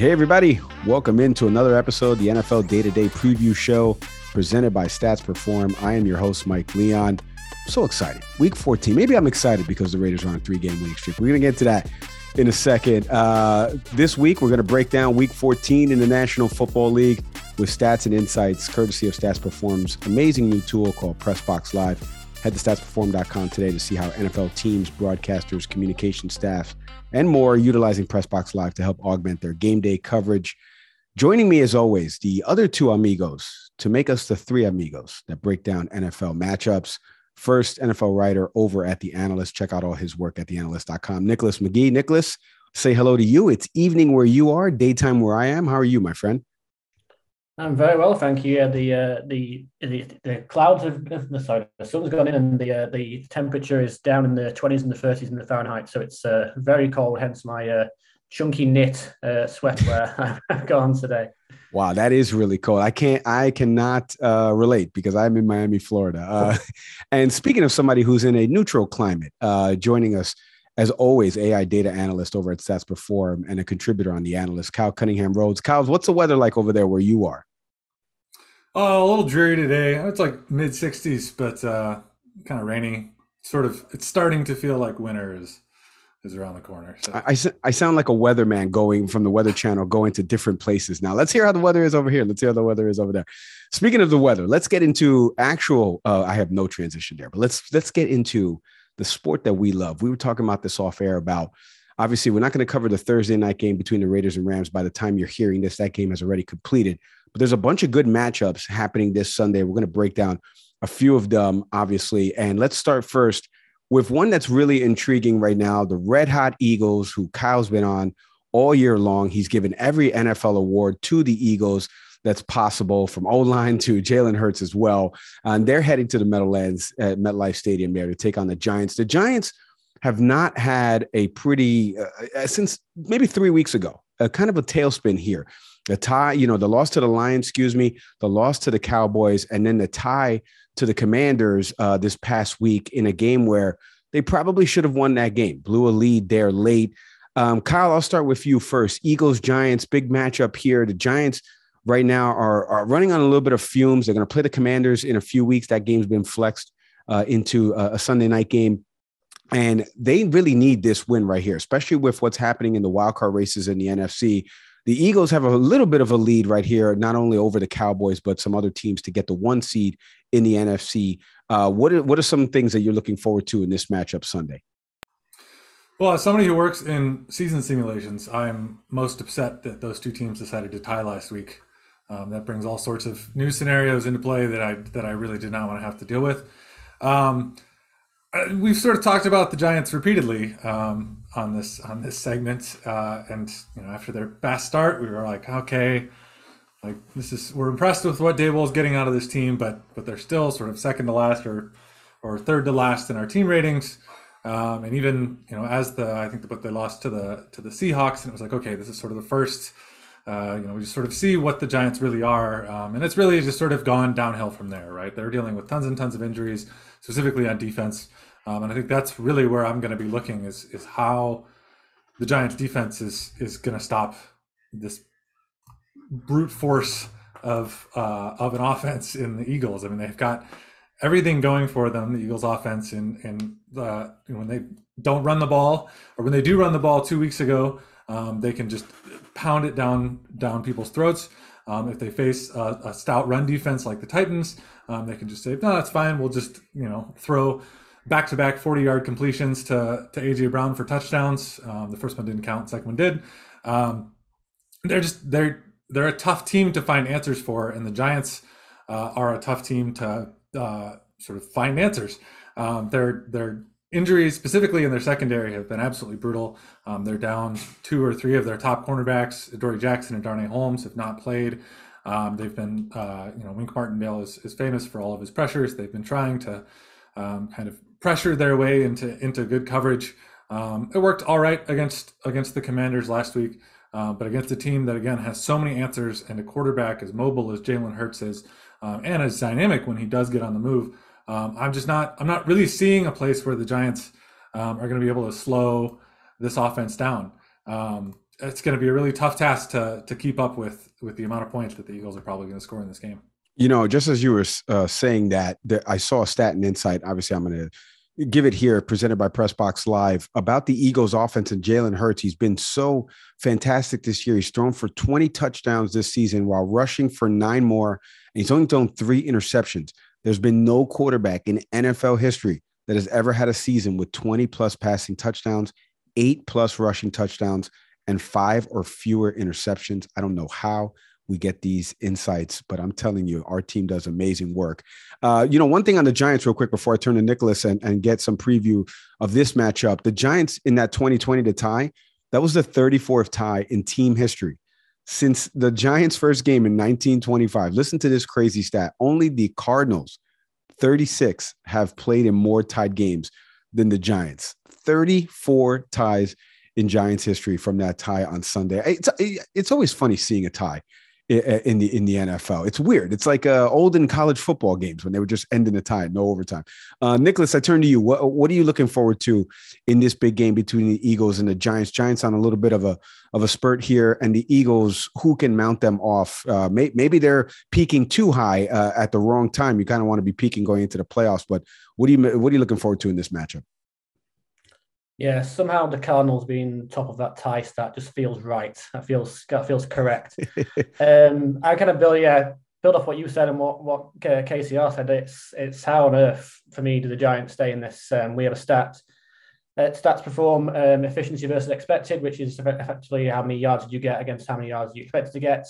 Hey, everybody. Welcome into another episode of the NFL Day to Day Preview Show presented by Stats Perform. I am your host, Mike Leon. I'm so excited. Week 14. Maybe I'm excited because the Raiders are on a three game winning streak. We're going to get to that in a second. Uh, this week, we're going to break down week 14 in the National Football League with stats and insights, courtesy of Stats Perform's amazing new tool called Pressbox Live. Head to statsperform.com today to see how NFL teams, broadcasters, communication staff, and more utilizing Pressbox Live to help augment their game day coverage. Joining me, as always, the other two amigos to make us the three amigos that break down NFL matchups. First, NFL writer over at The Analyst. Check out all his work at theanalyst.com. Nicholas McGee. Nicholas, say hello to you. It's evening where you are, daytime where I am. How are you, my friend? I'm very well, thank you. Yeah, the uh, the, the the clouds have sorry, the sun's gone in and the uh, the temperature is down in the 20s and the 30s in the Fahrenheit, so it's uh, very cold. Hence my uh, chunky knit uh, sweatwear I've got on today. Wow, that is really cold. I can't, I cannot uh, relate because I'm in Miami, Florida. And speaking of somebody who's in a neutral climate, joining us as always, AI data analyst over at Stats Perform and a contributor on the analyst, Kyle Cunningham Rhoads. Kyle, what's the weather like over there where you are? Oh, a little dreary today. It's like mid 60s, but uh, kind of rainy. Sort of, it's starting to feel like winter is is around the corner. So. I, I, I sound like a weatherman going from the Weather Channel, going to different places now. Let's hear how the weather is over here. Let's hear how the weather is over there. Speaking of the weather, let's get into actual. Uh, I have no transition there, but let's let's get into the sport that we love. We were talking about this off air about. Obviously, we're not going to cover the Thursday night game between the Raiders and Rams. By the time you're hearing this, that game has already completed. But there's a bunch of good matchups happening this Sunday. We're going to break down a few of them, obviously. And let's start first with one that's really intriguing right now the Red Hot Eagles, who Kyle's been on all year long. He's given every NFL award to the Eagles that's possible from O line to Jalen Hurts as well. And they're heading to the Meadowlands at MetLife Stadium there to take on the Giants. The Giants have not had a pretty, uh, since maybe three weeks ago, a kind of a tailspin here the tie, you know, the loss to the Lions, excuse me, the loss to the Cowboys, and then the tie to the Commanders uh, this past week in a game where they probably should have won that game, blew a lead there late. Um, Kyle, I'll start with you first. Eagles, Giants, big matchup here. The Giants right now are, are running on a little bit of fumes. They're going to play the Commanders in a few weeks. That game's been flexed uh, into a, a Sunday night game. And they really need this win right here, especially with what's happening in the wild card races in the NFC the Eagles have a little bit of a lead right here, not only over the Cowboys, but some other teams to get the one seed in the NFC. Uh, what, are, what are some things that you're looking forward to in this matchup Sunday? Well, as somebody who works in season simulations, I'm most upset that those two teams decided to tie last week. Um, that brings all sorts of new scenarios into play that I that I really did not want to have to deal with. Um, we've sort of talked about the Giants repeatedly um, on this on this segment, uh, and you know after their fast start, we were like, okay, like this is we're impressed with what is getting out of this team, but but they're still sort of second to last or or third to last in our team ratings. Um, and even you know as the I think the, but they lost to the to the Seahawks, and it was like okay, this is sort of the first. Uh, you know, we just sort of see what the Giants really are, um, and it's really just sort of gone downhill from there, right? They're dealing with tons and tons of injuries, specifically on defense. Um, and I think that's really where I'm going to be looking is is how the Giants defense is is going to stop this brute force of uh, of an offense in the Eagles. I mean, they've got everything going for them. The Eagles offense and and uh, when they don't run the ball or when they do run the ball two weeks ago, um, they can just pound it down down people's throats. Um, if they face a, a, stout run defense like the Titans, um, they can just say, "No, that's fine. We'll just you know throw back to back 40 yard completions to, to AJ Brown for touchdowns. Um, the first one didn't count, second one did. Um, they're just they're they're a tough team to find answers for, and the Giants uh, are a tough team to uh, sort of find answers. Um, their their injuries, specifically in their secondary, have been absolutely brutal. Um, they're down two or three of their top cornerbacks. Dory Jackson and Darnay Holmes have not played. Um, they've been, uh, you know, Wink Martindale is, is famous for all of his pressures. They've been trying to um, kind of pressure their way into into good coverage. Um, it worked all right against against the Commanders last week, uh, but against a team that again has so many answers and a quarterback as mobile as Jalen Hurts is, um, and as dynamic when he does get on the move. Um, I'm just not I'm not really seeing a place where the Giants um, are going to be able to slow this offense down. Um, it's going to be a really tough task to to keep up with with the amount of points that the Eagles are probably going to score in this game. You know, just as you were uh, saying that, I saw a stat and insight. Obviously, I'm going to give it here, presented by Pressbox Live, about the Eagles' offense and Jalen Hurts. He's been so fantastic this year. He's thrown for 20 touchdowns this season while rushing for nine more, and he's only thrown three interceptions. There's been no quarterback in NFL history that has ever had a season with 20 plus passing touchdowns, eight plus rushing touchdowns, and five or fewer interceptions. I don't know how we get these insights, but I'm telling you, our team does amazing work. Uh, you know, one thing on the Giants, real quick, before I turn to Nicholas and, and get some preview of this matchup, the Giants in that 2020 to tie, that was the 34th tie in team history. Since the Giants' first game in 1925, listen to this crazy stat only the Cardinals, 36, have played in more tied games than the Giants. 34 ties in Giants history from that tie on Sunday. It's, it's always funny seeing a tie in the in the NFL. It's weird. It's like uh, olden college football games when they were just end in a tie, no overtime. Uh, Nicholas, I turn to you. What what are you looking forward to in this big game between the Eagles and the Giants? Giants on a little bit of a of a spurt here, and the Eagles who can mount them off. Uh, may, maybe they're peaking too high uh, at the wrong time. You kind of want to be peaking going into the playoffs. But what do you what are you looking forward to in this matchup? Yeah, somehow the Cardinals being top of that tie stat just feels right. That feels that feels correct. um, I kind of build yeah build off what you said and what what uh, KCR said. It's it's how on earth for me do the Giants stay in this? Um, we have a stat. Uh, stats perform um, efficiency versus expected, which is effectively how many yards did you get against how many yards you expected to get.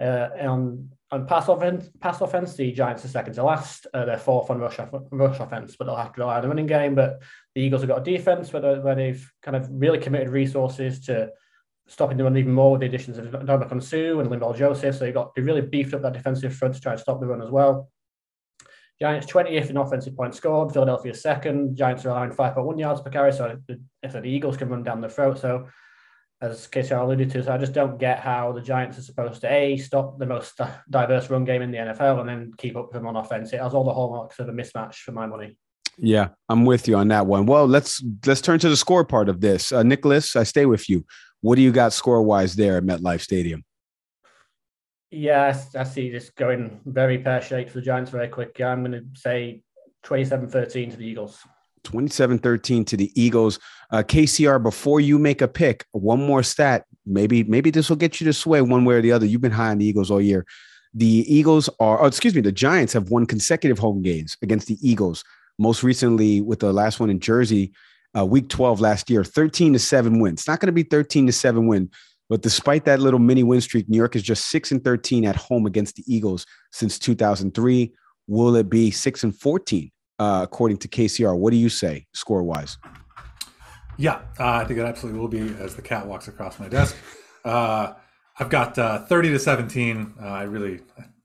Uh, on on pass offense, pass offense, the Giants are second to last. Uh, they're fourth on rush rush offense, but they'll have to rely on the running game. But the Eagles have got a defense where, where they've kind of really committed resources to stopping the run even more with the additions of Ndamukong Suh and Linval Joseph. So they've got they really beefed up that defensive front to try and stop the run as well. Giants 20th in offensive points scored. Philadelphia second. Giants are allowing 5.1 yards per carry. So the, if the Eagles can run down the throat. So as KCR alluded to, so I just don't get how the Giants are supposed to a stop the most diverse run game in the NFL and then keep up with them on offense. It has all the hallmarks of a mismatch for my money. Yeah, I'm with you on that one. Well, let's let's turn to the score part of this. Uh, Nicholas, I stay with you. What do you got score wise there at MetLife Stadium? Yeah, I see this going very pear shaped for the Giants very quick. I'm going to say 27 13 to the Eagles. 27 13 to the Eagles. Uh, KCR, before you make a pick, one more stat. Maybe, maybe this will get you to sway one way or the other. You've been high on the Eagles all year. The Eagles are, oh, excuse me, the Giants have won consecutive home games against the Eagles. Most recently, with the last one in Jersey, uh, week 12 last year, 13 to 7 wins. It's not going to be 13 to 7 win, but despite that little mini win streak, New York is just 6 and 13 at home against the Eagles since 2003. Will it be 6 and 14 uh, according to KCR. What do you say score wise? Yeah, uh, I think it absolutely will be as the cat walks across my desk. Uh, I've got uh, 30 to 17. Uh, I really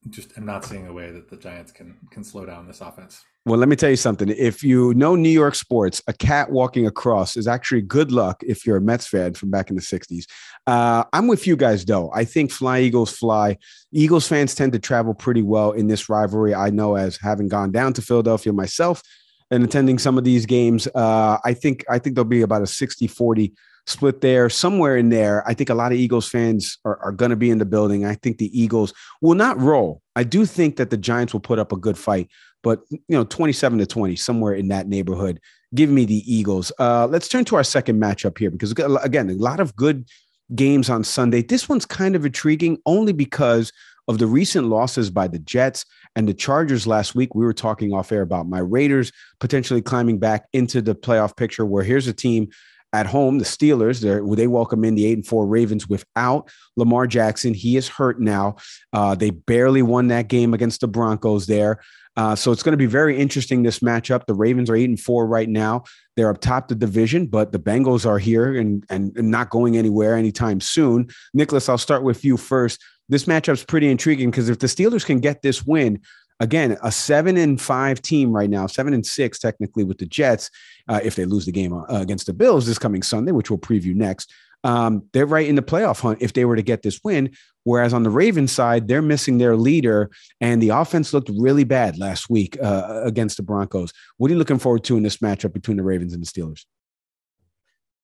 just am not seeing a way that the Giants can can slow down this offense. Well, let me tell you something. If you know New York sports, a cat walking across is actually good luck if you're a Mets fan from back in the 60s. Uh, I'm with you guys, though. I think Fly Eagles fly. Eagles fans tend to travel pretty well in this rivalry. I know as having gone down to Philadelphia myself and attending some of these games, uh, I think I think there'll be about a 60 40 split there, somewhere in there. I think a lot of Eagles fans are, are going to be in the building. I think the Eagles will not roll. I do think that the Giants will put up a good fight, but you know, 27 to 20, somewhere in that neighborhood. Give me the Eagles. Uh, let's turn to our second matchup here because again, a lot of good games on Sunday. This one's kind of intriguing only because of the recent losses by the Jets and the Chargers last week. We were talking off air about my Raiders potentially climbing back into the playoff picture where here's a team at home, the Steelers, they welcome in the eight and four Ravens without Lamar Jackson. He is hurt now. Uh, they barely won that game against the Broncos there. Uh, so it's going to be very interesting this matchup. The Ravens are eight and four right now. They're up top the division, but the Bengals are here and, and, and not going anywhere anytime soon. Nicholas, I'll start with you first. This matchup's pretty intriguing because if the Steelers can get this win, again, a seven and five team right now, seven and six technically with the Jets, uh, if they lose the game uh, against the Bills this coming Sunday, which we'll preview next. Um, they're right in the playoff hunt if they were to get this win. Whereas on the Ravens side, they're missing their leader, and the offense looked really bad last week uh, against the Broncos. What are you looking forward to in this matchup between the Ravens and the Steelers?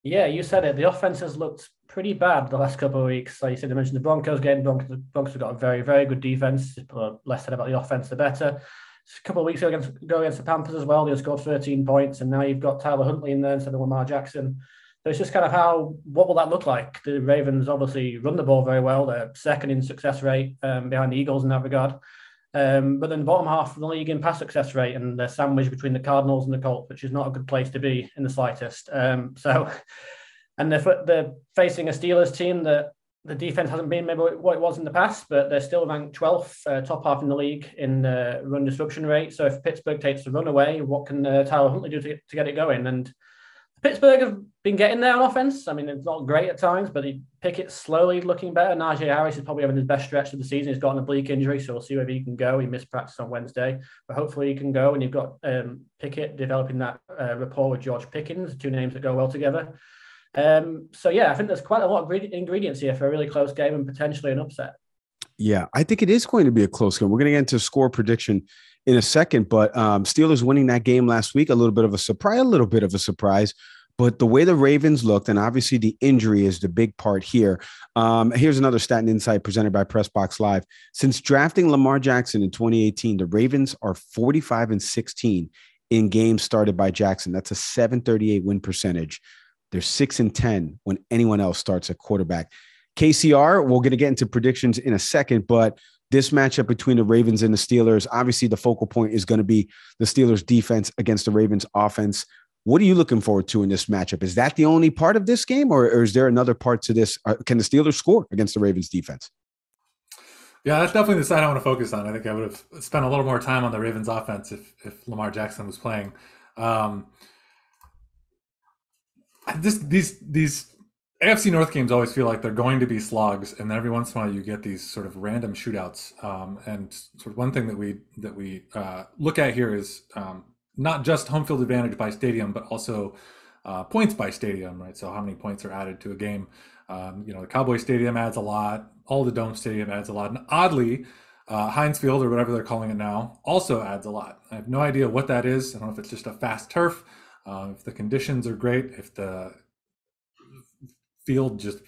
Yeah, you said it. The offense has looked pretty bad the last couple of weeks. Like you said, I mentioned the Broncos game. Broncos, the Broncos have got a very, very good defense. Less said about the offense, the better. A couple of weeks ago against, go against the Panthers as well, they scored 13 points, and now you've got Tyler Huntley in there instead of Lamar Jackson. So it's just kind of how what will that look like? The Ravens obviously run the ball very well. They're second in success rate um, behind the Eagles in that regard. Um, but then the bottom half of the league in pass success rate, and they're sandwiched between the Cardinals and the Colts, which is not a good place to be in the slightest. Um, so, and they're, they're facing a Steelers team that the defense hasn't been maybe what it was in the past, but they're still ranked 12th, uh, top half in the league in uh, run disruption rate. So if Pittsburgh takes the run away, what can uh, Tyler Huntley do to, to get it going? And Pittsburgh have been getting there on offense. I mean, it's not great at times, but he Pickett slowly looking better. Najee Harris is probably having his best stretch of the season. He's got an oblique injury, so we'll see whether he can go. He missed practice on Wednesday, but hopefully he can go. And you've got um, Pickett developing that uh, rapport with George Pickens, two names that go well together. Um, so yeah, I think there's quite a lot of ingredients here for a really close game and potentially an upset. Yeah, I think it is going to be a close game. We're going to get into score prediction in a second, but um, Steelers winning that game last week, a little bit of a surprise, a little bit of a surprise. But the way the Ravens looked, and obviously the injury is the big part here. Um, here's another stat and insight presented by Pressbox Live. Since drafting Lamar Jackson in 2018, the Ravens are 45 and 16 in games started by Jackson. That's a 738 win percentage. They're six and 10 when anyone else starts a quarterback. KCR, we're going to get into predictions in a second, but this matchup between the Ravens and the Steelers, obviously the focal point is going to be the Steelers defense against the Ravens offense. What are you looking forward to in this matchup? Is that the only part of this game, or, or is there another part to this? Uh, can the Steelers score against the Ravens defense? Yeah, that's definitely the side I want to focus on. I think I would have spent a little more time on the Ravens offense if, if Lamar Jackson was playing. Um, this these these AFC North games always feel like they're going to be slogs, and then every once in a while you get these sort of random shootouts. Um, and sort of one thing that we that we uh, look at here is um, not just home field advantage by stadium, but also uh, points by stadium, right? So how many points are added to a game? Um, you know, the Cowboy Stadium adds a lot. All the Dome Stadium adds a lot, and oddly, uh, Heinz Field or whatever they're calling it now also adds a lot. I have no idea what that is. I don't know if it's just a fast turf uh, if the conditions are great, if the field just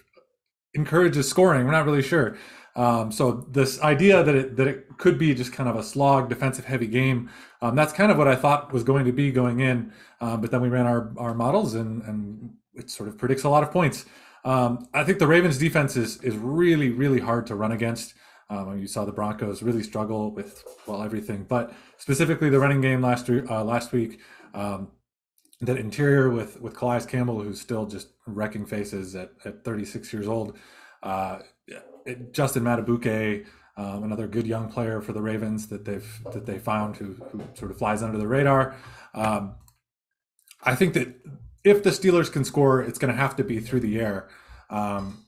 encourages scoring, we're not really sure. Um, so this idea that it that it could be just kind of a slog, defensive heavy game, um, that's kind of what I thought was going to be going in. Um, but then we ran our our models and and it sort of predicts a lot of points. Um, I think the Ravens defense is is really really hard to run against. Um, you saw the Broncos really struggle with well everything, but specifically the running game last uh, last week. Um, that interior with with Calais Campbell, who's still just wrecking faces at, at 36 years old. Uh, it, Justin Madubuike, um, another good young player for the Ravens that they've that they found who, who sort of flies under the radar. Um, I think that if the Steelers can score, it's going to have to be through the air. Um,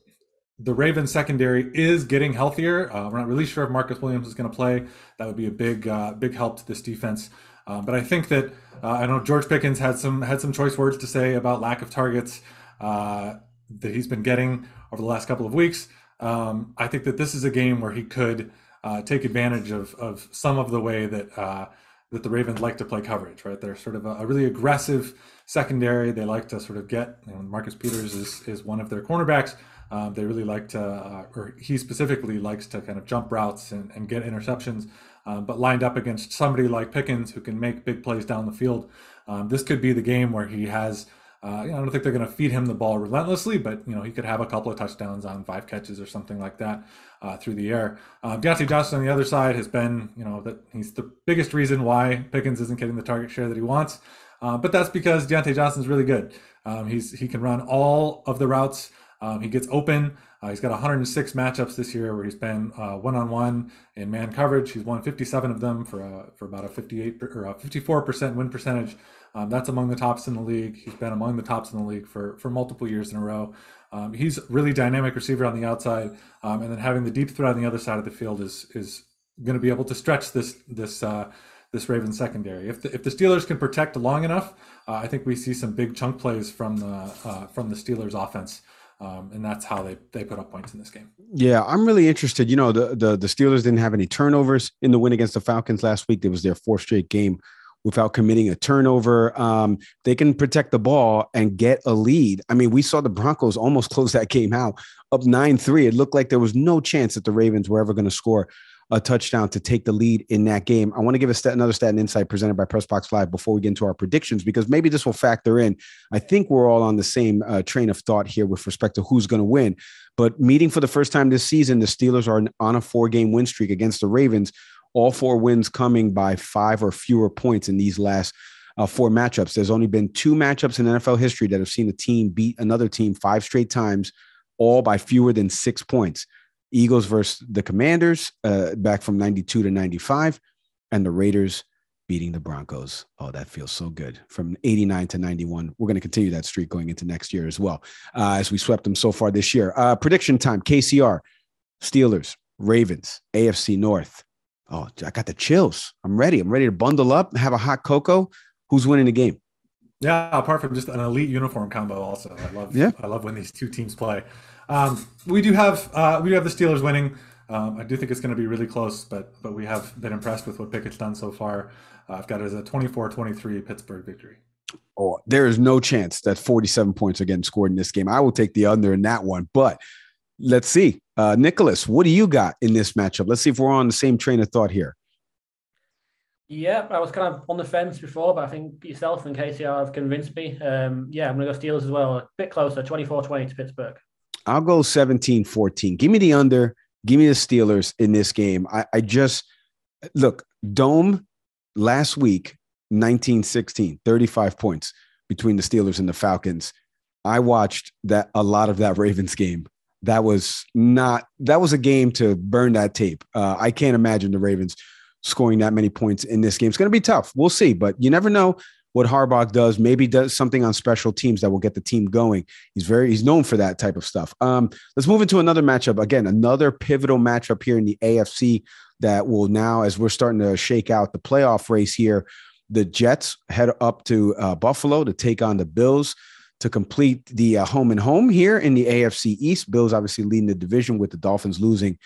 the Ravens secondary is getting healthier. Uh, we're not really sure if Marcus Williams is going to play. That would be a big uh, big help to this defense. Um, but I think that uh, I know George Pickens had some had some choice words to say about lack of targets uh, that he's been getting over the last couple of weeks. Um, I think that this is a game where he could uh, take advantage of of some of the way that uh, that the Ravens like to play coverage. Right, they're sort of a, a really aggressive secondary. They like to sort of get. You know, Marcus Peters is is one of their cornerbacks. Um, they really like to, uh, or he specifically likes to kind of jump routes and, and get interceptions. Um, but lined up against somebody like Pickens who can make big plays down the field, um, this could be the game where he has. Uh, I don't think they're going to feed him the ball relentlessly, but you know he could have a couple of touchdowns on five catches or something like that uh, through the air. Uh, Diontae Johnson on the other side has been, you know, that he's the biggest reason why Pickens isn't getting the target share that he wants. Uh, but that's because Diontae Johnson's really good. Um, he's he can run all of the routes. Um, he gets open. Uh, he's got 106 matchups this year where he's been one on one in man coverage. He's won 57 of them for uh, for about a 58 or a 54 percent win percentage. Um, that's among the tops in the league. He's been among the tops in the league for for multiple years in a row. Um, he's really dynamic receiver on the outside, um, and then having the deep threat on the other side of the field is is going to be able to stretch this this uh, this Ravens secondary. If the, if the Steelers can protect long enough, uh, I think we see some big chunk plays from the uh, from the Steelers offense. Um, and that's how they they put up points in this game. Yeah, I'm really interested. You know, the, the the Steelers didn't have any turnovers in the win against the Falcons last week. It was their fourth straight game without committing a turnover. Um, they can protect the ball and get a lead. I mean, we saw the Broncos almost close that game out up 9 3. It looked like there was no chance that the Ravens were ever going to score a touchdown to take the lead in that game. I want to give a stat, another stat and insight presented by Pressbox Live before we get into our predictions because maybe this will factor in. I think we're all on the same uh, train of thought here with respect to who's going to win. But meeting for the first time this season, the Steelers are on a four game win streak against the Ravens all four wins coming by five or fewer points in these last uh, four matchups. There's only been two matchups in NFL history that have seen a team beat another team five straight times, all by fewer than six points. Eagles versus the Commanders uh, back from 92 to 95, and the Raiders beating the Broncos. Oh, that feels so good. From 89 to 91. We're going to continue that streak going into next year as well, uh, as we swept them so far this year. Uh, prediction time KCR, Steelers, Ravens, AFC North. Oh, I got the chills. I'm ready. I'm ready to bundle up, have a hot cocoa. Who's winning the game? Yeah, apart from just an elite uniform combo, also I love. Yeah, I love when these two teams play. Um, we do have uh, we do have the Steelers winning. Um, I do think it's going to be really close, but but we have been impressed with what Pickett's done so far. Uh, I've got it as a 24-23 Pittsburgh victory. Oh, there is no chance that 47 points are getting scored in this game. I will take the under in that one, but let's see. Uh, Nicholas, what do you got in this matchup? Let's see if we're on the same train of thought here. Yeah, I was kind of on the fence before, but I think yourself and KCR have convinced me. Um, yeah, I'm going to go Steelers as well. A bit closer, 24 20 to Pittsburgh. I'll go 17 14. Give me the under. Give me the Steelers in this game. I, I just look, Dome last week, 19 16, 35 points between the Steelers and the Falcons. I watched that a lot of that Ravens game that was not that was a game to burn that tape. Uh, I can't imagine the Ravens scoring that many points in this game. It's going to be tough. We'll see, but you never know what Harbaugh does. Maybe does something on special teams that will get the team going. He's very he's known for that type of stuff. Um, let's move into another matchup. Again, another pivotal matchup here in the AFC that will now, as we're starting to shake out the playoff race here, the Jets head up to uh, Buffalo to take on the Bills to complete the uh, home and home here in the AFC East. Bills obviously leading the division with the Dolphins losing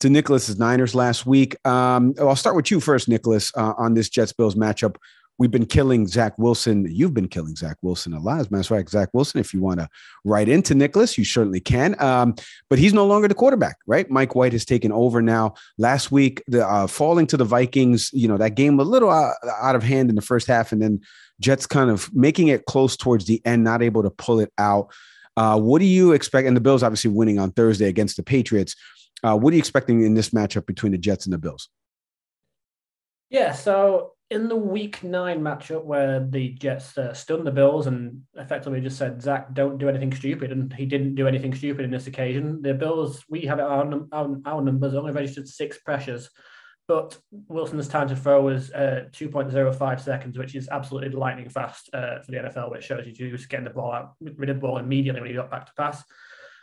to Nicholas's Niners last week. Um, I'll start with you first, Nicholas, uh, on this Jets Bills matchup. We've been killing Zach Wilson. You've been killing Zach Wilson a lot. As a matter of fact, Zach Wilson, if you want to write into Nicholas, you certainly can. Um, but he's no longer the quarterback, right? Mike White has taken over now. Last week, the uh, falling to the Vikings, you know, that game a little out, out of hand in the first half, and then Jets kind of making it close towards the end, not able to pull it out. Uh, what do you expect? And the Bills obviously winning on Thursday against the Patriots. Uh, what are you expecting in this matchup between the Jets and the Bills? Yeah, so in the Week Nine matchup where the Jets uh, stunned the Bills and effectively just said, "Zach, don't do anything stupid," and he didn't do anything stupid in this occasion. The Bills, we had our our, our numbers only registered six pressures, but Wilson's time to throw was uh, 2.05 seconds, which is absolutely lightning fast uh, for the NFL, which shows you just getting the ball out, rid of the ball immediately when you got back to pass.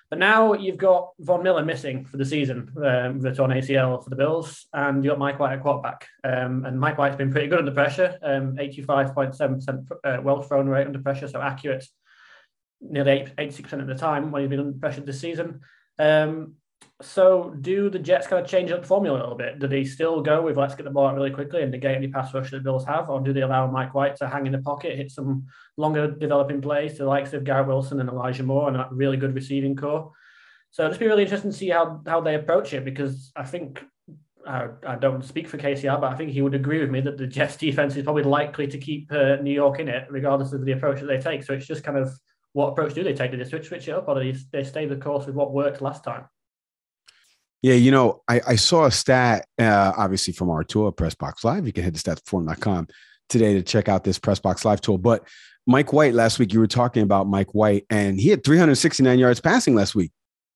But now you've got Von Miller missing for the season um, with torn ACL for the Bills, and you've got Mike White at quarterback. Um, and Mike White's been pretty good under pressure, um, 85.7% uh, well thrown rate under pressure, so accurate nearly 86% of the time when he's been under pressure this season. Um, so, do the Jets kind of change up the formula a little bit? Do they still go with let's get the ball out really quickly and negate any pass rush that the Bills have, or do they allow Mike White to hang in the pocket, hit some longer developing plays to the likes of Garrett Wilson and Elijah Moore and that really good receiving corps? So, it'll just be really interesting to see how how they approach it because I think I, I don't speak for KCR, but I think he would agree with me that the Jets defense is probably likely to keep uh, New York in it, regardless of the approach that they take. So, it's just kind of what approach do they take? Do they switch, switch it up, or do they, they stay the course with what worked last time? Yeah, you know, I, I saw a stat, uh, obviously from our tool, Pressbox Live. You can head to statsperform.com today to check out this Pressbox Live tool. But Mike White, last week, you were talking about Mike White, and he had 369 yards passing last week,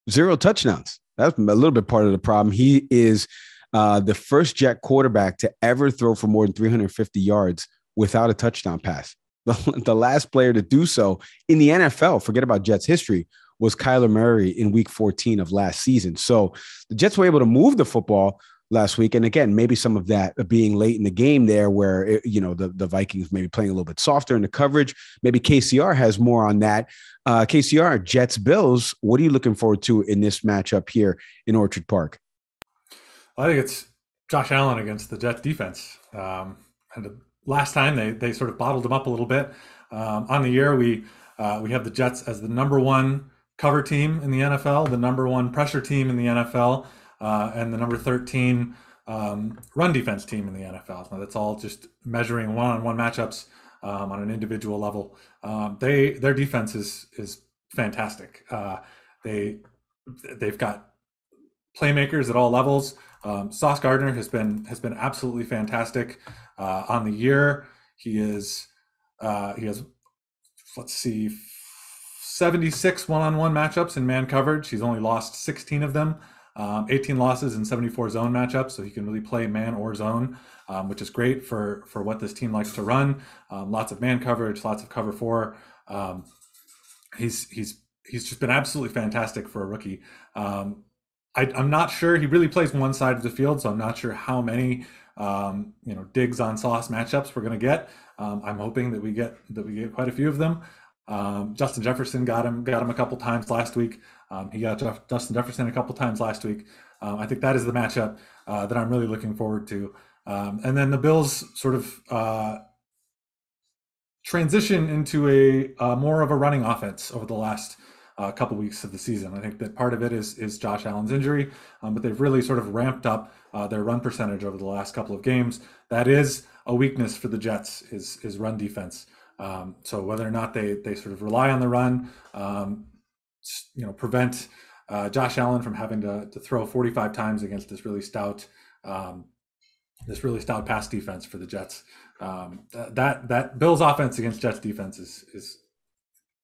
zero touchdowns. That's a little bit part of the problem. He is uh, the first Jet quarterback to ever throw for more than 350 yards without a touchdown pass. The, the last player to do so in the NFL, forget about Jets history, was Kyler Murray in week 14 of last season. So the Jets were able to move the football last week. And again, maybe some of that being late in the game there where, it, you know, the, the Vikings maybe playing a little bit softer in the coverage. Maybe KCR has more on that. Uh, KCR, Jets, Bills, what are you looking forward to in this matchup here in Orchard Park? I think it's Josh Allen against the Jets defense. Um, and last time they they sort of bottled them up a little bit. Um, on the year, we uh, we have the Jets as the number one cover team in the NFL, the number one pressure team in the NFL, uh, and the number 13 um, run defense team in the NFL. Now, that's all just measuring one-on-one matchups um, on an individual level. Um, they their defense is is fantastic. Uh, they they've got playmakers at all levels. Um, Sauce Gardner has been has been absolutely fantastic uh, on the year. He is uh, he has let's see 76 one-on-one matchups in man coverage. He's only lost 16 of them. Um, 18 losses in 74 zone matchups, so he can really play man or zone, um, which is great for for what this team likes to run. Um, lots of man coverage, lots of cover four. Um, he's he's he's just been absolutely fantastic for a rookie. Um, I, am not sure he really plays one side of the field, so I'm not sure how many um, you know Diggs on sauce matchups we're going to get. I'm hoping that we get that we get quite a few of them. Um, Justin Jefferson got him got him a couple times last week. Um, he got Jeff, Justin Jefferson a couple times last week. Um, I think that is the matchup uh, that I'm really looking forward to. Um, and then the Bills sort of uh, transition into a uh, more of a running offense over the last a couple weeks of the season. I think that part of it is is Josh Allen's injury, um, but they've really sort of ramped up uh, their run percentage over the last couple of games. That is a weakness for the Jets is is run defense. Um, so whether or not they they sort of rely on the run, um, you know, prevent uh, Josh Allen from having to, to throw 45 times against this really stout um, this really stout pass defense for the Jets. Um, that that Bills offense against Jets defense is is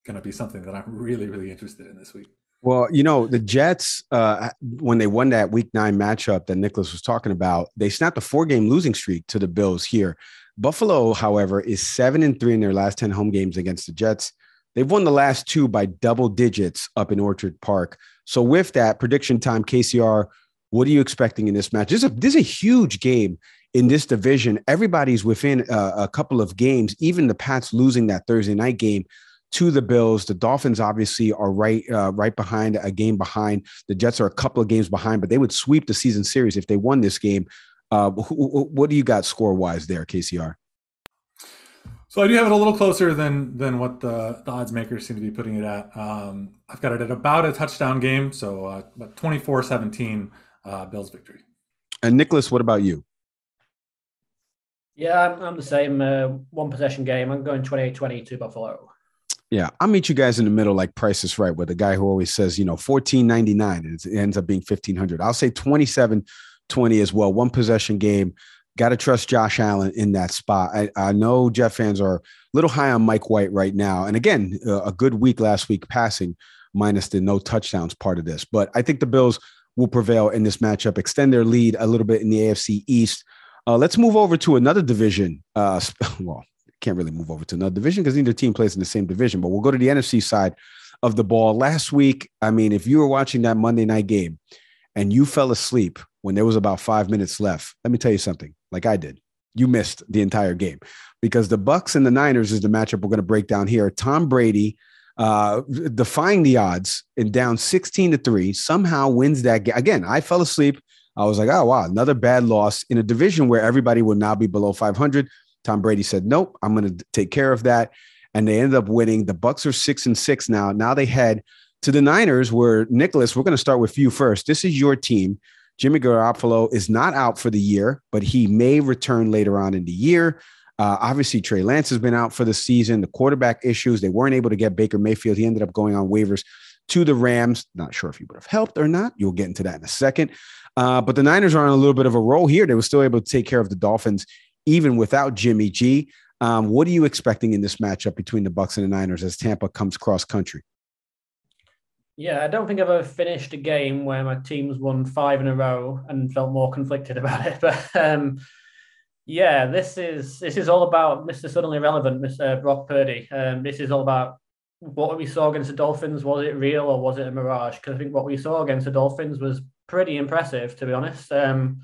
going to be something that I'm really, really interested in this week. Well, you know, the Jets, uh, when they won that week nine matchup that Nicholas was talking about, they snapped a four game losing streak to the Bills here. Buffalo, however, is seven and three in their last 10 home games against the Jets. They've won the last two by double digits up in Orchard Park. So, with that prediction time, KCR, what are you expecting in this match? This is a, this is a huge game in this division. Everybody's within a, a couple of games, even the Pats losing that Thursday night game to the Bills. The Dolphins obviously are right uh, right behind a game behind. The Jets are a couple of games behind, but they would sweep the season series if they won this game. Uh, what do you got score wise there, KCR? So I do have it a little closer than than what the, the odds makers seem to be putting it at. Um, I've got it at about a touchdown game, so uh, about 24-17 uh, Bills victory. And Nicholas, what about you? Yeah, I'm, I'm the same. Uh, one possession game. I'm going 28-20 to Buffalo. Yeah, I'll meet you guys in the middle, like Price is Right, with the guy who always says, you know, fourteen ninety nine, and it ends up being fifteen hundred. I'll say 27 20 as well. One possession game. Got to trust Josh Allen in that spot. I, I, know Jets fans are a little high on Mike White right now, and again, a good week last week passing, minus the no touchdowns part of this. But I think the Bills will prevail in this matchup, extend their lead a little bit in the AFC East. Uh, let's move over to another division. Uh, well, can't really move over to another division because neither team plays in the same division. But we'll go to the NFC side of the ball. Last week, I mean, if you were watching that Monday night game and you fell asleep when there was about five minutes left, let me tell you something. Like I did, you missed the entire game because the Bucs and the Niners is the matchup we're going to break down here. Tom Brady. Uh, defying the odds and down 16 to 3 somehow wins that game again i fell asleep i was like oh wow another bad loss in a division where everybody would now be below 500 Tom Brady said, "Nope, I'm going to take care of that," and they ended up winning. The Bucs are six and six now. Now they head to the Niners, where Nicholas. We're going to start with you first. This is your team. Jimmy Garoppolo is not out for the year, but he may return later on in the year. Uh, obviously, Trey Lance has been out for the season. The quarterback issues, they weren't able to get Baker Mayfield. He ended up going on waivers to the Rams. Not sure if he would have helped or not. You'll get into that in a second. Uh, but the Niners are on a little bit of a roll here. They were still able to take care of the Dolphins even without Jimmy G. Um, what are you expecting in this matchup between the Bucs and the Niners as Tampa comes cross country? Yeah, I don't think I've ever finished a game where my team's won five in a row and felt more conflicted about it. But um, yeah, this is this is all about Mr. Suddenly Relevant, Mr. Brock Purdy. Um, this is all about what we saw against the Dolphins. Was it real or was it a mirage? Because I think what we saw against the Dolphins was pretty impressive, to be honest. Um,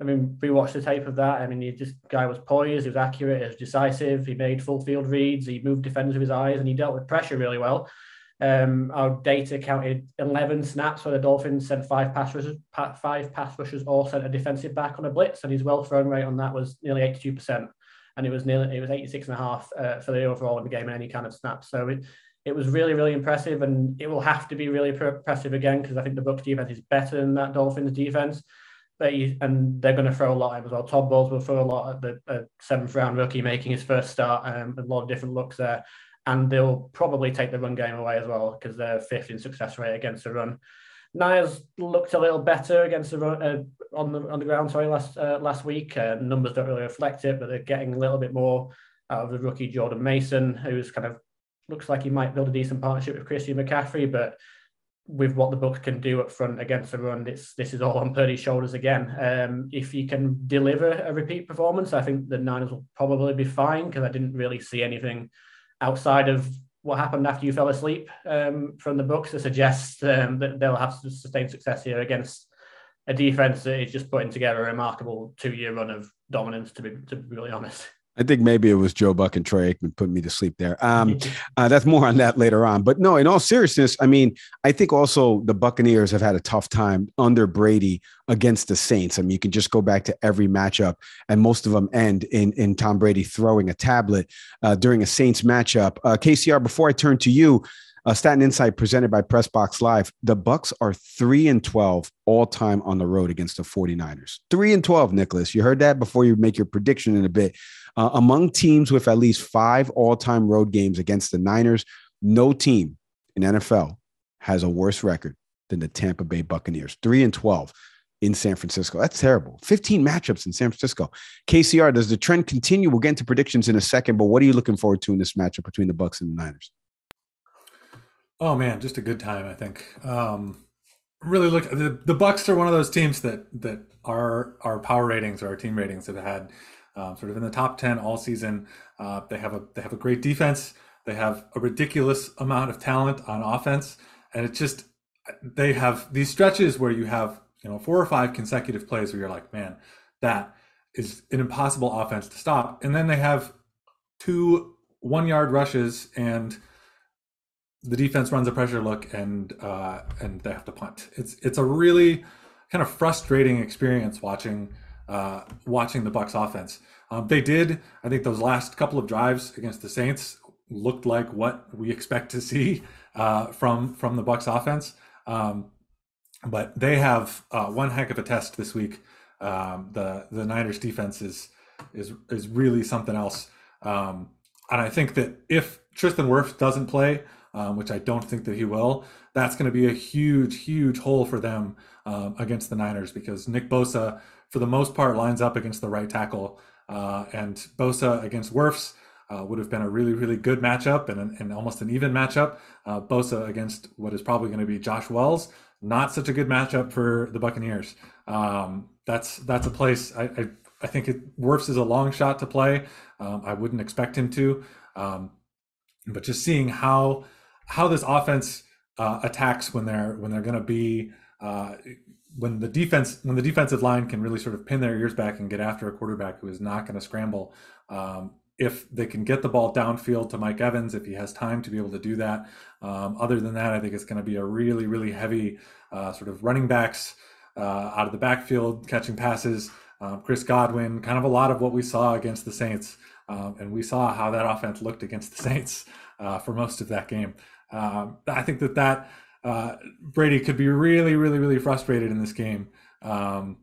I mean, we watched the tape of that. I mean, he just guy was poised, he was accurate, he was decisive, he made full field reads, he moved defenders with his eyes, and he dealt with pressure really well. Um, our data counted 11 snaps where the Dolphins sent five pass rushers, five pass rushers all sent a defensive back on a blitz, and his well thrown rate on that was nearly 82%. and it was nearly it was 86 and a half uh, for the overall in the game in any kind of snap. So it it was really really impressive, and it will have to be really impressive again because I think the Bucs defense is better than that Dolphins defense. But and they're going to throw a lot as well. Todd Bowles will throw a lot at the uh, seventh round rookie making his first start. Um, a lot of different looks there, and they'll probably take the run game away as well because they're fifth in success rate against the run. Niners looked a little better against the run, uh, on the on the ground. Sorry, last uh, last week uh, numbers don't really reflect it, but they're getting a little bit more out of the rookie Jordan Mason, who's kind of looks like he might build a decent partnership with Christian McCaffrey, but with what the Bucs can do up front against the run, this this is all on Purdy's shoulders again. Um, if he can deliver a repeat performance, I think the Niners will probably be fine because I didn't really see anything outside of what happened after you fell asleep um, from the Bucs to suggest um, that they'll have sustained success here against a defense that is just putting together a remarkable two-year run of dominance. To be to be really honest. I think maybe it was Joe Buck and Troy Aikman putting me to sleep there. Um, uh, that's more on that later on. But no, in all seriousness, I mean, I think also the Buccaneers have had a tough time under Brady against the Saints. I mean, you can just go back to every matchup, and most of them end in in Tom Brady throwing a tablet uh, during a Saints matchup. Uh, KCR, before I turn to you, uh, Staten Insight presented by Pressbox Live. The Bucs are 3 and 12 all time on the road against the 49ers. 3 and 12, Nicholas. You heard that before you make your prediction in a bit. Uh, among teams with at least five all-time road games against the Niners, no team in NFL has a worse record than the Tampa Bay Buccaneers. 3 and 12 in San Francisco. That's terrible. 15 matchups in San Francisco. KCR, does the trend continue? We'll get into predictions in a second, but what are you looking forward to in this matchup between the Bucs and the Niners? Oh man, just a good time. I think. Um, really look the the Bucs are one of those teams that that our our power ratings or our team ratings have had um, sort of in the top ten all season. Uh, they have a they have a great defense. They have a ridiculous amount of talent on offense, and it's just they have these stretches where you have you know four or five consecutive plays where you're like, man, that is an impossible offense to stop, and then they have two one yard rushes and the defense runs a pressure look and uh, and they have to punt. It's it's a really kind of frustrating experience watching uh, watching the Bucs offense. Um, they did, I think, those last couple of drives against the Saints looked like what we expect to see uh, from from the Bucs offense. Um, but they have uh, one heck of a test this week. Um, the the Niners defense is is is really something else. Um, and I think that if Tristan Wirfs doesn't play, um, which I don't think that he will, that's going to be a huge, huge hole for them um, against the Niners because Nick Bosa, for the most part, lines up against the right tackle. Uh, and Bosa against Wirfs uh, would have been a really, really good matchup and, and almost an even matchup. Uh, Bosa against what is probably going to be Josh Wells, not such a good matchup for the Buccaneers. Um, that's that's a place I, I, I think it, Wirfs is a long shot to play. Um, I wouldn't expect him to, um, but just seeing how how this offense uh, attacks when they're when they're going to be uh, when the defense when the defensive line can really sort of pin their ears back and get after a quarterback who is not going to scramble. Um, if they can get the ball downfield to Mike Evans, if he has time to be able to do that. Um, other than that, I think it's going to be a really, really heavy uh, sort of running backs uh, out of the backfield, catching passes. Um, Chris Godwin, kind of a lot of what we saw against the Saints. Um, and we saw how that offense looked against the Saints uh, for most of that game. Um, I think that that uh, Brady could be really, really, really frustrated in this game. Um,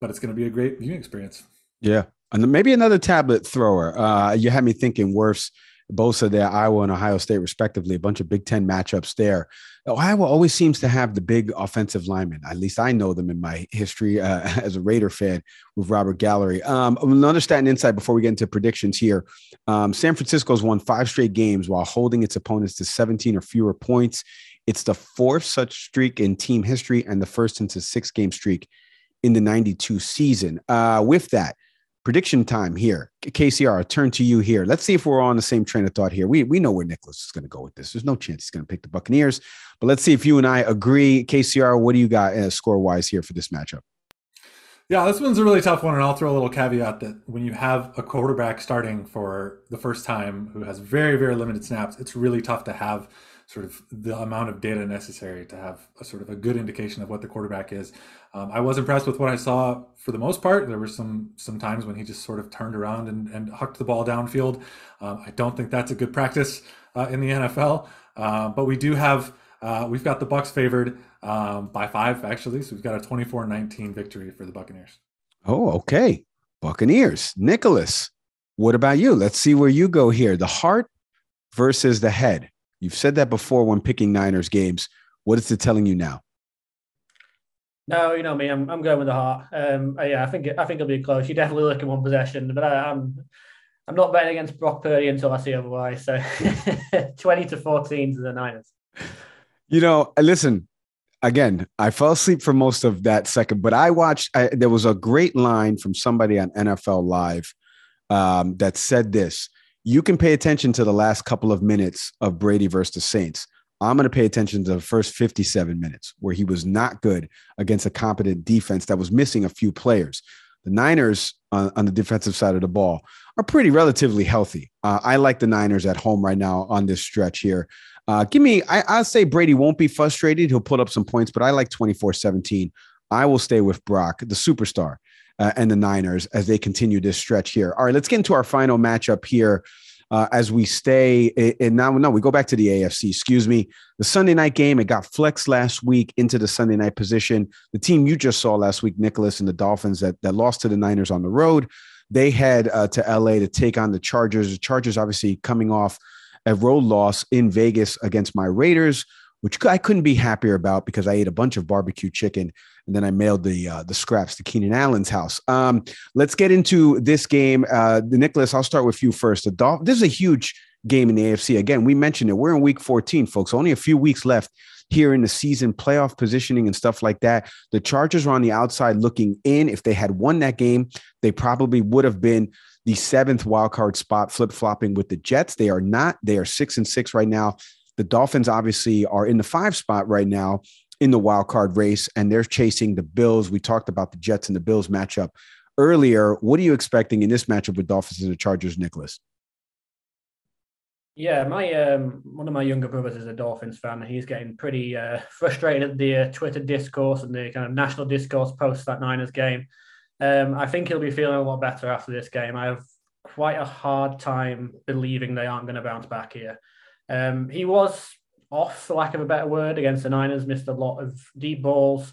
but it's going to be a great viewing experience. Yeah, and maybe another tablet thrower. Uh, you had me thinking Wirfs Bosa there, Iowa and Ohio State, respectively, a bunch of Big Ten matchups there. Iowa always seems to have the big offensive linemen. At least I know them in my history uh, as a Raider fan with Robert Gallery. Um, another stat and insight before we get into predictions here. Um, San Francisco's won five straight games while holding its opponents to 17 or fewer points. It's the fourth such streak in team history and the first into six game streak in the 92 season. Uh, with that, prediction time here. KCR, I turn to you here. Let's see if we're on the same train of thought here. We we know where Nicholas is going to go with this. There's no chance he's going to pick the Buccaneers, but let's see if you and I agree. KCR, what do you got uh, score wise here for this matchup? Yeah, this one's a really tough one, and I'll throw a little caveat that when you have a quarterback starting for the first time who has very very limited snaps, it's really tough to have sort of the amount of data necessary to have a sort of a good indication of what the quarterback is. Um, I was impressed with what I saw for the most part. There were some some times when he just sort of turned around and, and hucked the ball downfield. Um, I don't think that's a good practice uh, in the NFL. Uh, but we do have uh, we've got the Bucs favored um, by five actually, so we've got a 24-19 victory for the Buccaneers. Oh, okay, Buccaneers. Nicholas, what about you? Let's see where you go here. The heart versus the head. You've said that before when picking Niners games. What is it telling you now? No, you know me. I'm, I'm going with the heart. Um, uh, yeah, I think I think it'll be close. You definitely look at one possession, but I, I'm I'm not betting against Brock Purdy until I see otherwise. So twenty to fourteen to the Niners. You know, listen. Again, I fell asleep for most of that second, but I watched. I, there was a great line from somebody on NFL Live um, that said this: you can pay attention to the last couple of minutes of Brady versus the Saints. I'm going to pay attention to the first 57 minutes where he was not good against a competent defense that was missing a few players. The Niners on, on the defensive side of the ball are pretty relatively healthy. Uh, I like the Niners at home right now on this stretch here. Uh, give me, I, I'll say Brady won't be frustrated. He'll put up some points, but I like 24 17. I will stay with Brock, the superstar uh, and the Niners as they continue this stretch here. All right, let's get into our final matchup here. Uh, as we stay and now no we go back to the AFC excuse me the Sunday night game it got flexed last week into the Sunday night position the team you just saw last week Nicholas and the Dolphins that that lost to the Niners on the road they head uh, to LA to take on the Chargers the Chargers obviously coming off a road loss in Vegas against my Raiders which I couldn't be happier about because I ate a bunch of barbecue chicken and then I mailed the uh, the scraps to Keenan Allen's house. Um, let's get into this game. Uh, Nicholas, I'll start with you first. The Dolph- this is a huge game in the AFC. Again, we mentioned it. We're in Week 14, folks. Only a few weeks left here in the season, playoff positioning and stuff like that. The Chargers are on the outside looking in. If they had won that game, they probably would have been the seventh wild card spot, flip flopping with the Jets. They are not. They are six and six right now. The Dolphins obviously are in the five spot right now in the wild card race, and they're chasing the Bills. We talked about the Jets and the Bills matchup earlier. What are you expecting in this matchup with Dolphins and the Chargers, Nicholas? Yeah, my um, one of my younger brothers is a Dolphins fan, and he's getting pretty uh, frustrated at the uh, Twitter discourse and the kind of national discourse post that Niners game. Um, I think he'll be feeling a lot better after this game. I have quite a hard time believing they aren't going to bounce back here. Um, he was off, for lack of a better word, against the Niners, missed a lot of deep balls,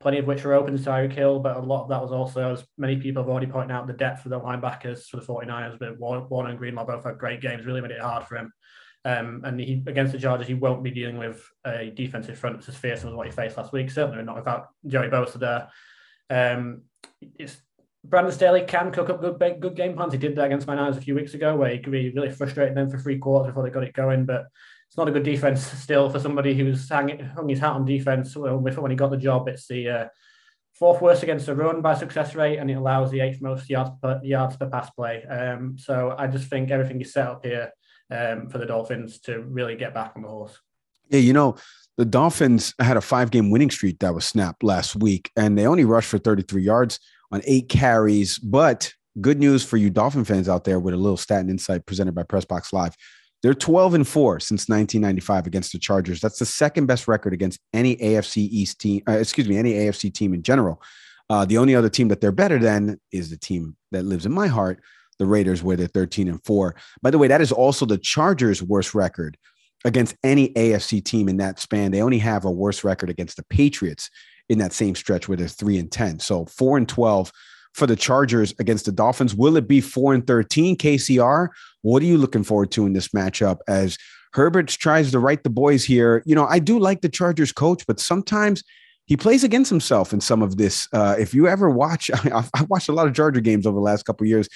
plenty of which were open to Tyreek Hill, but a lot of that was also, as many people have already pointed out, the depth of the linebackers for the 49ers, but Warner and Greenlaw both had great games, really made it hard for him. Um, and he, against the Chargers, he won't be dealing with a defensive front that's as fearsome as what he faced last week, certainly not without Joey Bosa there. Um, it's Brandon Staley can cook up good good game plans. He did that against my Niners a few weeks ago, where he could really frustrated them for three quarters before they got it going. But it's not a good defense still for somebody who's hung, hung his hat on defense when he got the job. It's the uh, fourth worst against the run by success rate, and it allows the eighth most yards per, yards per pass play. Um, so I just think everything is set up here um, for the Dolphins to really get back on the horse. Yeah, you know, the Dolphins had a five game winning streak that was snapped last week, and they only rushed for 33 yards on eight carries. But good news for you Dolphin fans out there with a little stat and insight presented by Pressbox Live. They're 12 and 4 since 1995 against the Chargers. That's the second best record against any AFC East team, uh, excuse me, any AFC team in general. Uh, the only other team that they're better than is the team that lives in my heart, the Raiders, where they're 13 and 4. By the way, that is also the Chargers' worst record against any AFC team in that span. They only have a worse record against the Patriots in that same stretch where they're 3 and 10. So 4 and 12 for the Chargers against the Dolphins. Will it be four and 13 KCR? What are you looking forward to in this matchup as Herbert tries to right the boys here? You know, I do like the Chargers coach, but sometimes he plays against himself in some of this. Uh, if you ever watch, I have watched a lot of Charger games over the last couple years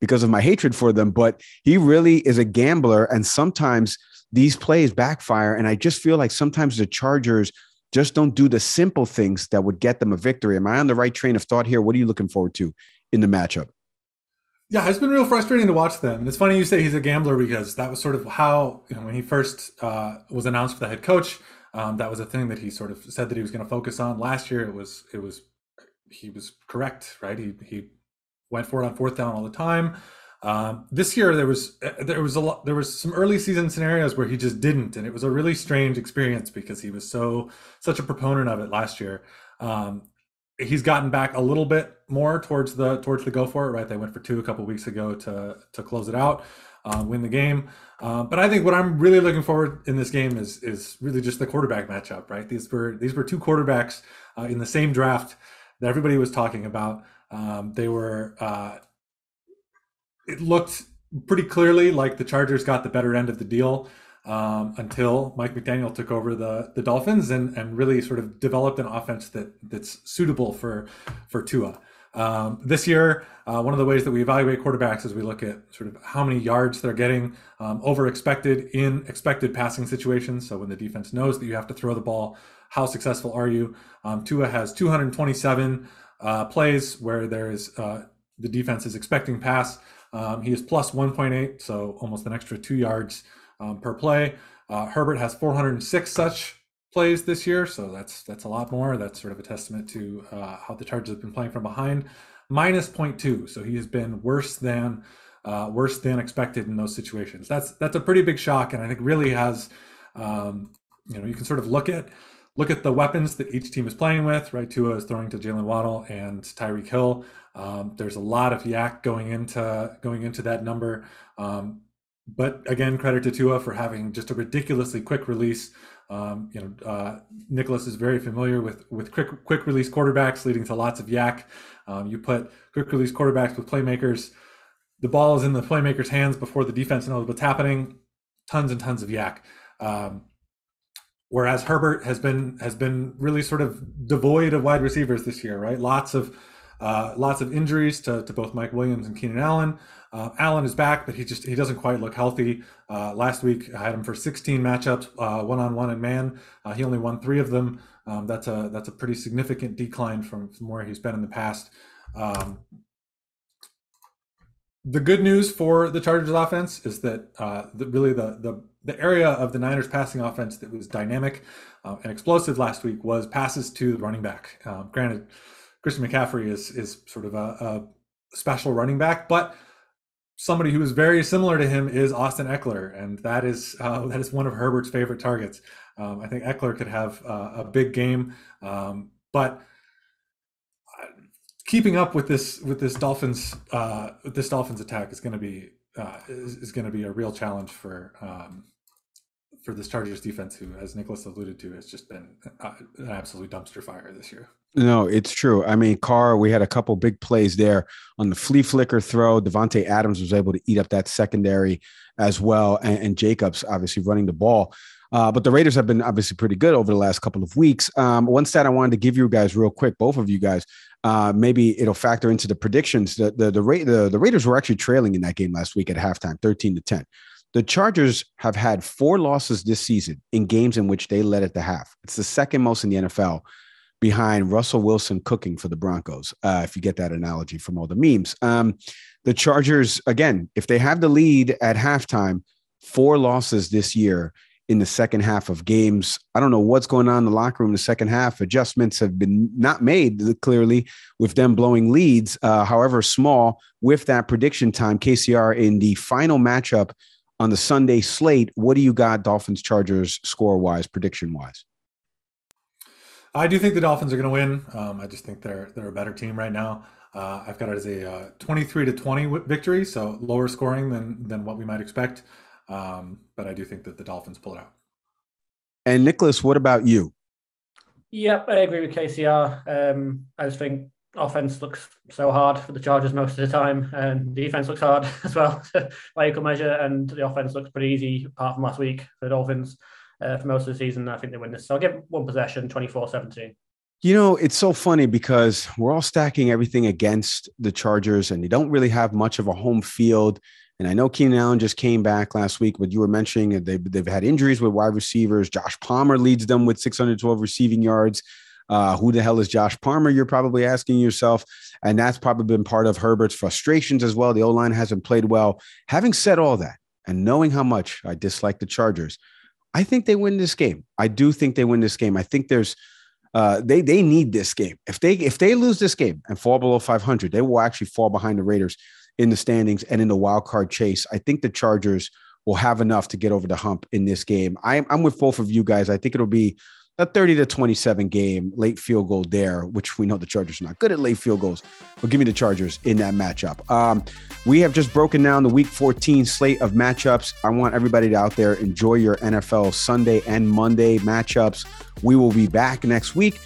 because of my hatred for them, but he really is a gambler. And sometimes these plays backfire. And I just feel like sometimes the Chargers – just don't do the simple things that would get them a victory. Am I on the right train of thought here? What are you looking forward to in the matchup? Yeah, it's been real frustrating to watch them. It's funny you say he's a gambler because that was sort of how, you know, when he first uh, was announced for the head coach, um, that was a thing that he sort of said that he was going to focus on. Last year, it was, it was, he was correct, right? He, he went for it on fourth down all the time. Um, this year there was uh, there was a lot there was some early season scenarios where he just didn't, and it was a really strange experience because he was so such a proponent of it last year. Um, he's gotten back a little bit more towards the towards the go for it. Right, they went for two a couple weeks ago to to close it out, uh, win the game. Uh, but I think what I'm really looking forward in this game is is really just the quarterback matchup. Right, these were these were two quarterbacks uh, in the same draft that everybody was talking about. Um, they were uh, it looked pretty clearly like the Chargers got the better end of the deal um, until Mike McDaniel took over the the Dolphins and and really sort of developed an offense that that's suitable for for Tua. Um, this year, uh, one of the ways that we evaluate quarterbacks is we look at sort of how many yards they're getting um, over expected in expected passing situations. So when the defense knows that you have to throw the ball, how successful are you? Um, Tua has 227 uh, plays where there is uh, the defense is expecting pass. Um, he is plus 1.8, so almost an extra two yards um, per play. Uh, Herbert has 406 such plays this year, so that's that's a lot more. That's sort of a testament to uh, how the Chargers have been playing from behind. Minus 0.2, so he has been worse than uh, worse than expected in those situations. That's that's a pretty big shock, and I think really has um, you know you can sort of look at look at the weapons that each team is playing with. Right, Tua is throwing to Jaylen Waddle and Tyreek Hill. Um, there's a lot of YAC going into going into that number. Um, but again, credit to Tua for having just a ridiculously quick release. Um, you know, uh, Nicholas is very familiar with with quick quick release quarterbacks, leading to lots of YAC. Um, you put quick release quarterbacks with playmakers. The ball is in the playmaker's hands before the defense knows what's happening. Tons and tons of YAC Um, whereas Herbert has been has been really sort of devoid of wide receivers this year, right? Lots of uh, lots of injuries to, to both Mike Williams and Keenan Allen. Uh, Allen is back, but he just he doesn't quite look healthy. Uh, last week I had him for 16 matchups, one on one and man. Uh, he only won three of them. Um, that's a that's a pretty significant decline from, from where he's been in the past. Um, the good news for the Chargers offense is that uh, the, really the, the the area of the Niners passing offense that was dynamic and explosive last week was passes to the running back. Um, granted, Christian McCaffrey is is sort of a, a special running back, but somebody who is very similar to him is Austin Ekeler, and that is uh, that is one of Herbert's favorite targets. Um, I think Eckler could have uh, a big game, um, but uh, keeping up with this with this Dolphins uh, this Dolphins attack is going to be uh, is, is going to be a real challenge for um, for this Chargers defense, who, as Nicholas alluded to, has just been uh, an absolute dumpster fire this year. No, it's true. I mean, Carr, we had a couple big plays there on the flea flicker throw. Davante Adams was able to eat up that secondary as well, and, and Jacobs obviously running the ball. Uh, but the Raiders have been obviously pretty good over the last couple of weeks. Um, one stat I wanted to give you guys real quick, both of you guys, uh, maybe it'll factor into the predictions. The the the, Ra- the the Raiders were actually trailing in that game last week at halftime, thirteen to ten. The Chargers have had four losses this season in games in which they led at the half. It's the second most in the NFL behind Russell Wilson cooking for the Broncos, uh, if you get that analogy from all the memes. Um, the Chargers, again, if they have the lead at halftime, four losses this year in the second half of games. I don't know what's going on in the locker room in the second half. Adjustments have been not made clearly with them blowing leads, uh, however small, with that prediction time. KCR in the final matchup on the Sunday slate. What do you got, Dolphins Chargers score wise, prediction wise? I do think the Dolphins are going to win. Um, I just think they're they're a better team right now. Uh, I've got it as a uh, 23 to 20 victory, so lower scoring than than what we might expect. Um, but I do think that the Dolphins pull it out. And Nicholas, what about you? Yep, I agree with KCR. Um, I just think offense looks so hard for the Chargers most of the time, and defense looks hard as well by equal measure. And the offense looks pretty easy apart from last week for the Dolphins uh, for most of the season. I think they win this. So I'll give one possession, 24 17. You know, it's so funny because we're all stacking everything against the Chargers and they don't really have much of a home field. And I know Keenan Allen just came back last week, but you were mentioning they've, they've had injuries with wide receivers. Josh Palmer leads them with 612 receiving yards. Uh, who the hell is Josh Palmer? You're probably asking yourself. And that's probably been part of Herbert's frustrations as well. The O line hasn't played well. Having said all that, and knowing how much I dislike the Chargers, I think they win this game. I do think they win this game. I think there's uh, they they need this game. If they if they lose this game and fall below 500, they will actually fall behind the Raiders in the standings and in the wild card chase. I think the Chargers will have enough to get over the hump in this game. I'm, I'm with both of you guys. I think it'll be a 30 to 27 game, late field goal there, which we know the Chargers are not good at late field goals, but give me the Chargers in that matchup. Um, we have just broken down the week 14 slate of matchups. I want everybody to out there enjoy your NFL Sunday and Monday matchups. We will be back next week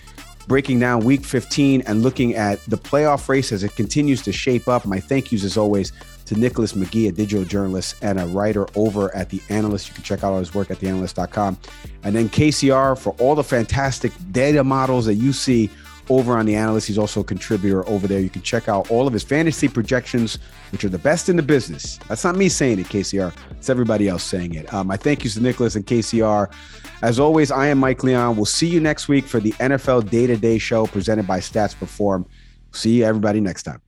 breaking down week 15 and looking at the playoff race as it continues to shape up. My thank yous, as always, to Nicholas McGee, a digital journalist and a writer over at The Analyst. You can check out all his work at theanalyst.com. And then KCR for all the fantastic data models that you see over on The Analyst. He's also a contributor over there. You can check out all of his fantasy projections, which are the best in the business. That's not me saying it, KCR. It's everybody else saying it. Um, my thank you to Nicholas and KCR. As always, I am Mike Leon. We'll see you next week for the NFL Day to Day show presented by Stats Perform. See you, everybody, next time.